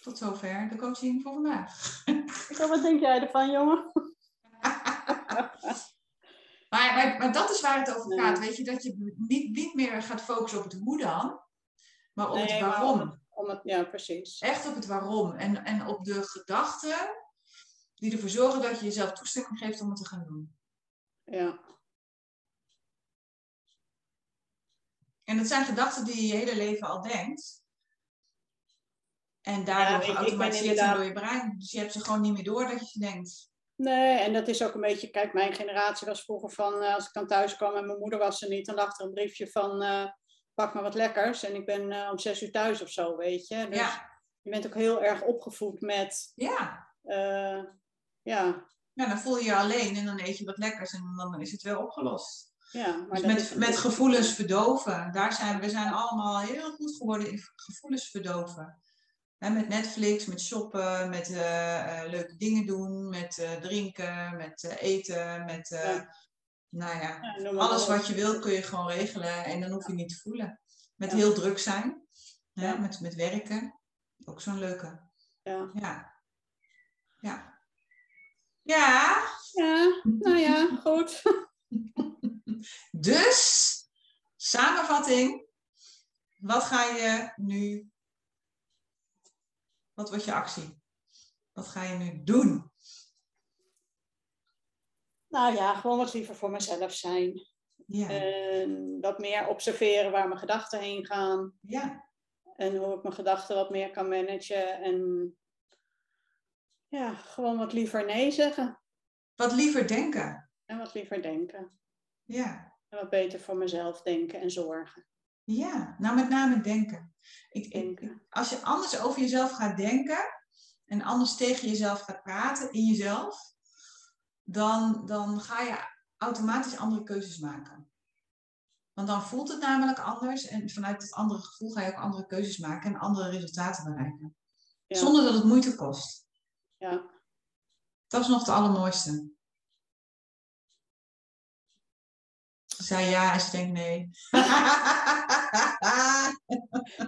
A: tot zover de coaching voor vandaag.
C: Zo, Wat denk jij ervan, jongen?
A: Maar, maar, maar dat is waar het over
C: Nee.
A: gaat. Weet je, dat je niet, niet meer gaat focussen op het hoe dan, maar op
C: Nee,
A: het
C: maar
A: waarom.
C: om het- Om het, ja, precies.
A: Echt op het waarom. En, en op de gedachten die ervoor zorgen dat je jezelf toestemming geeft om het te gaan doen.
C: Ja,
A: En dat zijn gedachten die je je hele leven al denkt. En daardoor geautomatiseerd
C: inderdaad-
A: door je brein. Dus je hebt ze gewoon niet meer door dat je denkt.
C: Nee, en dat is ook een beetje, kijk, mijn generatie was vroeger van, eh, als ik dan thuis kwam en mijn moeder was er niet, dan lag er een briefje van, eh, pak maar wat lekkers en ik ben eh, om zes uur thuis of zo, weet je. Dus
A: Ja,
C: je bent ook heel erg opgevoed met,
A: ja.
C: ja,
A: ja, dan voel je je alleen en dan eet je wat lekkers en dan is het wel opgelost.
C: ja. Maar
A: Dus met,
C: is-
A: met gevoelens verdoven. Daar zijn we zijn allemaal heel goed geworden in gevoelens verdoven. Hè, met Netflix, met shoppen, met eh, eh, leuke dingen doen, met eh, drinken, met eten, met
C: Ja.
A: nou ja,
C: ja,
A: alles wat je wil kun je gewoon regelen en dan hoef je niet te voelen. Met heel druk zijn, hè, met, met werken, ook zo'n leuke.
C: Ja.
A: Ja. Ja, ja,
C: nou ja, goed.
A: Dus, samenvatting. Wat ga je nu, wat wordt je actie? Wat ga je nu doen?
C: Nou ja, gewoon wat liever voor mezelf zijn.
A: Ja,
C: En wat meer observeren waar mijn gedachten heen gaan.
A: ja,
C: En hoe ik mijn gedachten wat meer kan managen. En ja, gewoon wat liever nee zeggen.
A: wat liever denken.
C: En wat liever denken.
A: Ja,
C: En wat beter voor mezelf denken en zorgen.
A: Ja. nou met name denken. Ik, als je anders over jezelf gaat denken en anders tegen jezelf gaat praten in jezelf, dan, dan ga je automatisch andere keuzes maken. Want dan voelt het namelijk anders en vanuit het andere gevoel ga je ook andere keuzes maken en andere resultaten bereiken.
C: Ja.
A: Zonder dat het moeite kost.
C: Ja,
A: Dat is nog het allermooiste. Zei ja en ze denkt nee.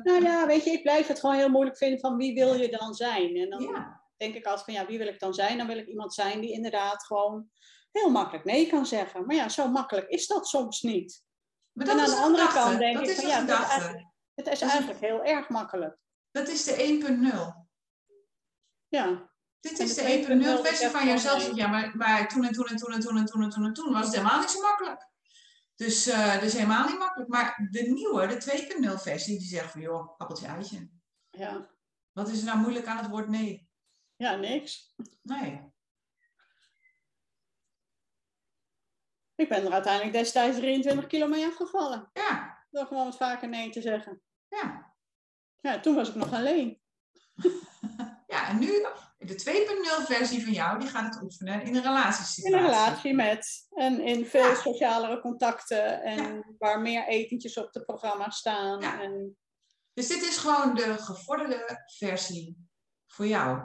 C: nou ja, weet je, ik blijf het gewoon heel moeilijk vinden van wie wil je dan zijn? En dan
A: ja,
C: denk ik altijd van ja, wie wil ik dan zijn? Dan wil ik iemand zijn die inderdaad gewoon heel makkelijk nee kan zeggen. Maar ja, zo makkelijk is dat soms niet.
A: maar
C: En aan de andere kant denk
A: dat
C: ik van ja, Het is eigenlijk heel erg makkelijk.
A: Dat is de 1.0.
C: Ja,
A: Dit is
C: de
A: de
C: 2.0
A: 1.0 versie van jezelf. Ja, maar, maar toen en toen en toen en toen en toen en toen en toen was het helemaal niet zo makkelijk. Dus, eh dus helemaal niet makkelijk. Maar de nieuwe, de 2.0 versie, die zegt van joh, appeltje eitje.
C: ja,
A: Wat is er nou moeilijk aan het woord nee?
C: ja, niks.
A: Nee.
C: Ik ben er uiteindelijk destijds 23 kilo mee afgevallen.
A: Ja,
C: Door gewoon wat vaker nee te zeggen.
A: ja.
C: Ja, toen was ik nog alleen.
A: Ja, en nu de 2.0 versie van jou, die gaat het oefenen in een
C: In
A: relatiesituatie.
C: een relatie met. En in veel
A: Ja.
C: socialere contacten. En waar meer etentjes op de programma staan.
A: Ja.
C: En,
A: Dus dit is gewoon de gevorderde versie voor jou.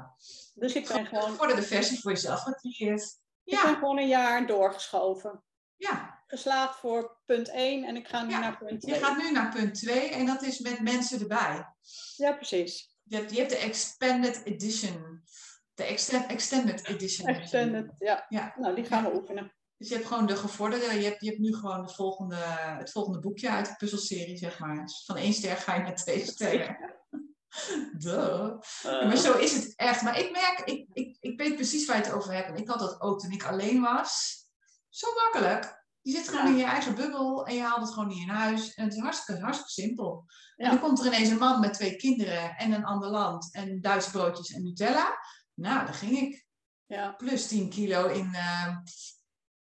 C: dus ik ben
A: De
C: gewoon,
A: gevorderde versie voor jezelf gecreëerd.
C: ik ben
A: Ja,
C: gewoon een jaar doorgeschoven.
A: ja.
C: Geslaagd voor punt 1 en ik ga nu
A: Ja,
C: naar punt
A: Je
C: 2.
A: gaat nu naar punt 2 en dat is met mensen erbij.
C: Ja, precies.
A: Je hebt, je hebt de Expanded Edition. De extend, Extended Edition.
C: Extended, ja.
A: Ja.
C: Nou, die gaan we oefenen.
A: Dus je hebt gewoon de gevorderde, je hebt, je hebt nu gewoon de volgende, het volgende boekje uit de puzzelserie, zeg maar. Dus van één ster ga je naar twee sterren. Duh. Ja, maar zo is het echt. Maar ik merk, ik, ik, ik weet precies waar je het over hebt. En ik had dat ook toen ik alleen was. Zo makkelijk. Je zit gewoon
C: Ja.
A: in je eigen bubbel en je haalt het gewoon niet in huis. En het is hartstikke, hartstikke simpel. En dan komt er ineens een man met twee kinderen en een ander land en Duitse broodjes en Nutella. Nou, daar ging ik.
C: Ja,
A: Plus 10 kilo in eh,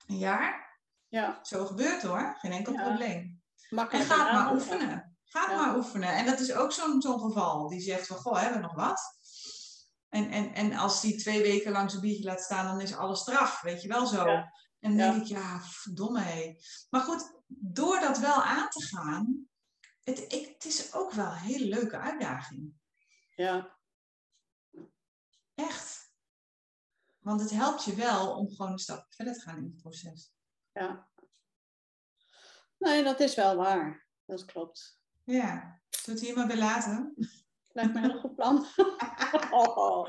A: een jaar.
C: ja.
A: Zo gebeurt hoor. Geen enkel
C: Ja.
A: probleem. En
C: Makkelijk.
A: ga het maar oefenen. Ga het
C: Ja.
A: maar oefenen. En dat is ook zo'n zo'n geval. Die zegt van, goh, hebben we nog wat? En, en, en als die twee weken lang zijn biertje laat staan, dan is alles straf. Weet je wel zo.
C: Ja.
A: En dan denk ik, ja, verdomme hé. Maar goed, door dat wel aan te gaan, het, ik, het is ook wel een hele leuke uitdaging.
C: Ja,
A: Echt. Want het helpt je wel om gewoon een stap verder te gaan in het proces.
C: ja. Nee, dat is wel waar. Dat klopt.
A: Ja, zullen we het hier maar bij laten?
C: Lijkt me een heel goed plan. oh,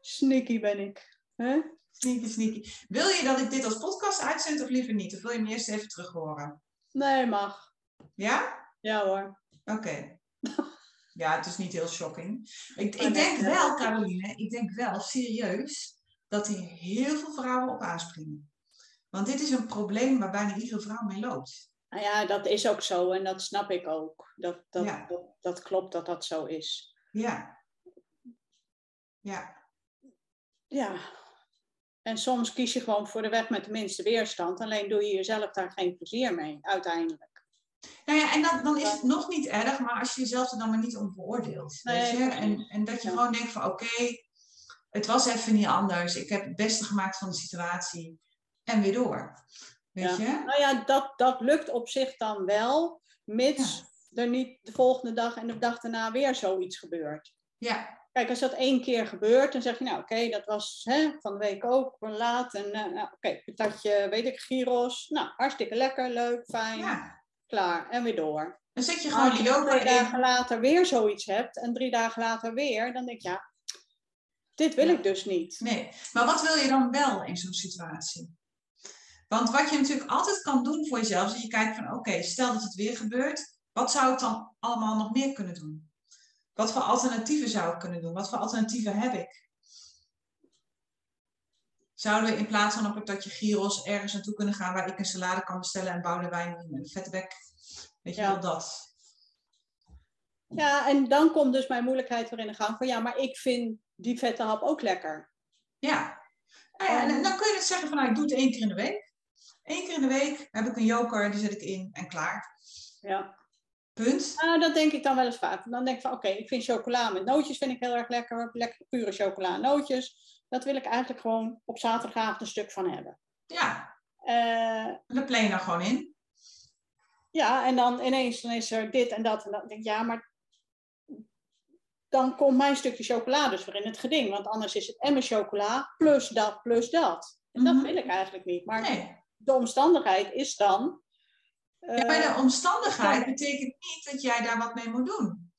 C: sneaky ben ik. Hè?
A: Sneaky, sneaky. Wil je dat ik dit als podcast uitzend of liever niet? Of wil je hem eerst even terug horen?
C: Nee, mag.
A: Ja?
C: Ja hoor.
A: Oké. Ja, het is niet heel shocking. Ik, ik denk wel, Caroline, ik denk wel serieus dat hier heel veel vrouwen op aanspringen. Want dit is een probleem waar bijna iedere vrouw mee loopt.
C: Nou ja, dat is ook zo en dat snap ik ook. Dat, dat,
A: Ja.
C: dat, dat klopt dat dat zo is.
A: Ja. Ja.
C: Ja. En soms kies je gewoon voor de weg met de minste weerstand. Alleen doe je jezelf daar geen plezier mee, uiteindelijk.
A: Nou ja, en dan, dan is het nog niet erg, maar als je jezelf er dan maar niet om beoordeelt.
C: Nee,
A: weet je? En, en dat je
C: Ja.
A: gewoon denkt van oké, het was even niet anders. Ik heb het beste gemaakt van de situatie. En weer door. Weet
C: Ja.
A: je?
C: Nou ja, dat, dat lukt op zich dan wel, mits er niet de volgende dag en de dag daarna weer zoiets gebeurt.
A: Ja.
C: Kijk, als dat één keer gebeurt, dan zeg je, nou oké, dat was hè, van de week ook laat. En eh, nou, oké, patatje, weet ik, gyros. Nou, hartstikke lekker, leuk, fijn,
A: ja.
C: Klaar. En weer door.
A: Dan zet je gewoon
C: twee
A: in.
C: dagen later weer zoiets hebt en drie dagen later weer, dan denk je, ja, dit wil
A: Ja.
C: ik dus niet.
A: Nee, maar wat wil je dan wel in zo'n situatie? Want wat je natuurlijk altijd kan doen voor jezelf, is dat je kijkt van oké, stel dat het weer gebeurt, wat zou ik dan allemaal nog meer kunnen doen? Wat voor alternatieven zou ik kunnen doen? Wat voor alternatieven heb ik? Zouden we in plaats van een patatje gyros ergens naartoe kunnen gaan waar ik een salade kan bestellen en bouwde wijn en een vette bek? Weet je
C: Ja.
A: wel dat?
C: Ja, en dan komt dus mijn moeilijkheid weer in de gang van, ja, maar ik vind die vette hap ook lekker.
A: Ja. Nou en, en dan kun je dus zeggen van nou, ik doe het één keer in de week. Eén keer in de week heb ik een joker, die zet ik in en klaar.
C: Ja.
A: Punt.
C: Nou, dat denk ik dan wel eens vaak. Dan denk ik van, oké, ik vind chocola met nootjes vind ik heel erg lekker. Lekker pure chocola en nootjes. Dat wil ik eigenlijk gewoon op zaterdagavond een stuk van hebben.
A: Ja, dan plan je dan gewoon in.
C: ja, en dan ineens dan is er dit en dat. En dan denk ik, ja, maar dan komt mijn stukje chocola dus weer in het geding. Want anders is het en mijn chocola plus dat, plus dat. En dat
A: Mhm.
C: wil ik eigenlijk niet. Maar
A: Nee.
C: de omstandigheid is dan... eh,
A: Ja, maar de omstandigheid
C: ja.
A: betekent niet dat jij daar wat mee moet doen.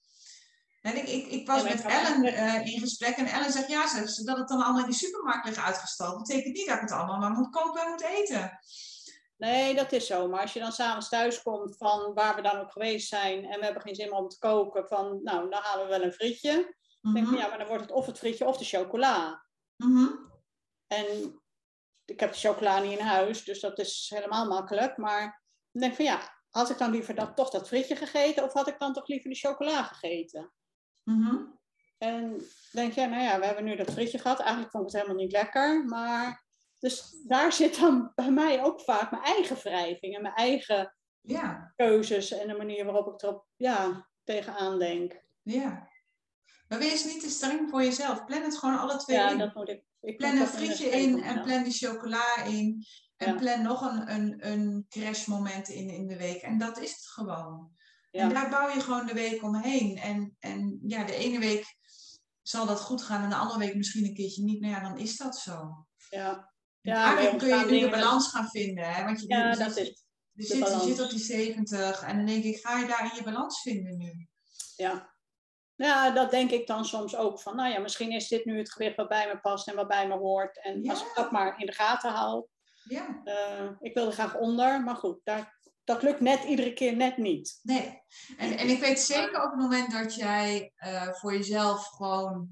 A: En ik, ik, ik was
C: Ja,
A: met Ellen eh, in gesprek en Ellen zegt, ja, zegt ze, dat het dan allemaal in de supermarkt ligt uitgestald. betekent niet dat ik het allemaal maar moet kopen en moet eten.
C: Nee, dat is zo. Maar als je dan s'avonds thuis komt van waar we dan ook geweest zijn en we hebben geen zin meer om te koken, van nou, dan halen we wel een frietje. Dan denk ik,
A: Mhm,
C: ja, maar dan wordt het of het frietje of de chocola.
A: mhm.
C: En ik heb de chocola niet in huis, dus dat is helemaal makkelijk. Maar dan denk ik van ja, had ik dan liever dat, toch dat frietje gegeten of had ik dan toch liever de chocola gegeten?
A: Mhm.
C: En denk je, nou ja, we hebben nu dat frietje gehad. Eigenlijk vond ik het helemaal niet lekker. Maar dus daar zit dan bij mij ook vaak mijn eigen wrijving en mijn eigen
A: Ja,
C: keuzes en de manier waarop ik erop ja, tegenaan denk.
A: ja. Maar wees niet te streng voor jezelf. Plan het gewoon alle twee
C: Ja,
A: in.
C: dat moet ik. ik
A: Plan een frietje in en plan die chocola in. En
C: Ja.
A: plan nog een, een, een crashmoment in in de week. En dat is het gewoon.
C: Ja.
A: En daar bouw je gewoon de week omheen. En, en ja, de ene week zal dat goed gaan en de andere week misschien een keertje niet. Nou ja, dan is dat zo.
C: Ja,
A: Ja, Eigenlijk kun je nu de balans gaan vinden. Hè? Want je,
C: ja
A: je
C: dat
A: zit,
C: is.
A: je, zit, je zit
C: balans.
A: op die 70 en dan denk ik, ga je daar in je balans vinden nu?
C: Ja. Ja, dat denk ik dan soms ook. Van, nou ja, misschien is dit nu het gewicht wat bij me past en wat bij me hoort. En als ik dat maar in de gaten hou.
A: Ja.
C: Uh, ik wil er graag onder, maar goed, daar, dat lukt net iedere keer net niet.
A: Nee, en, en ik weet zeker op het moment dat jij uh, voor jezelf gewoon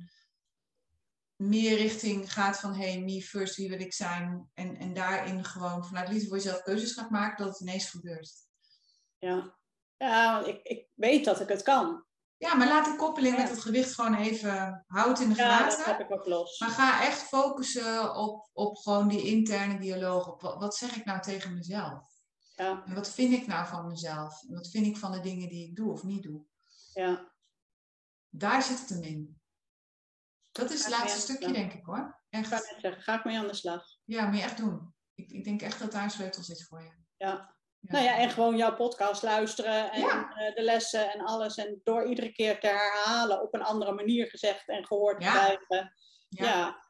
A: meer richting gaat van hey, me first, wie wil ik zijn? En, en daarin gewoon vanuit liefde voor jezelf keuzes gaat maken, dat het ineens gebeurt.
C: Ja, ja ik, ik weet dat ik het kan.
A: Ja, maar laat de koppeling met het gewicht gewoon even houden in de gaten.
C: Ja, dat heb ik ook los.
A: Maar ga echt focussen op, op gewoon die interne dialoog. Op wat, wat zeg ik nou tegen mezelf?
C: Ja.
A: En wat vind ik nou van mezelf? En wat vind ik van de dingen die ik doe of niet doe?
C: Ja.
A: Daar zit het hem in. Dat is het laatste stukje, denk ik hoor.
C: Echt. Ga, ik zeggen, ga ik mee aan de slag.
A: Ja, moet je echt doen. Ik, ik denk echt dat daar een sleutel zit voor je.
C: Ja. Nou ja, en gewoon jouw podcast luisteren en eh, de lessen en alles. En door iedere keer te herhalen op een andere manier gezegd en gehoord te krijgen. Ja.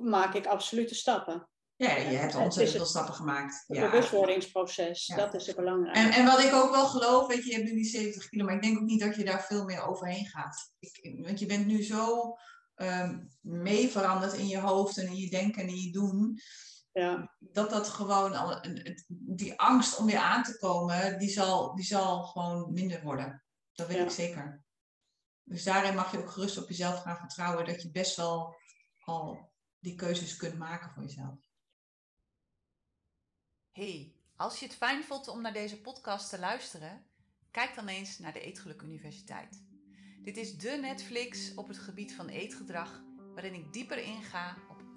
C: maak ik absolute stappen.
A: Ja, je hebt ontzettend veel stappen gemaakt.
C: Het ja. bewustwordingsproces, dat is het belangrijk.
A: En, en wat ik ook wel geloof, weet je, je hebt nu die 70 kilo, maar ik denk ook niet dat je daar veel meer overheen gaat. Ik, want je bent nu zo um, mee veranderd in je hoofd en in je denken en in je doen.
C: Ja.
A: Dat dat gewoon, al, die angst om weer aan te komen, die zal, die zal gewoon minder worden. Dat weet ik zeker. Dus daarin mag je ook gerust op jezelf gaan vertrouwen dat je best wel al die keuzes kunt maken voor jezelf.
D: Hey, als je het fijn vond om naar deze podcast te luisteren, kijk dan eens naar de Eetgeluk Universiteit. Dit is de Netflix op het gebied van eetgedrag, waarin ik dieper inga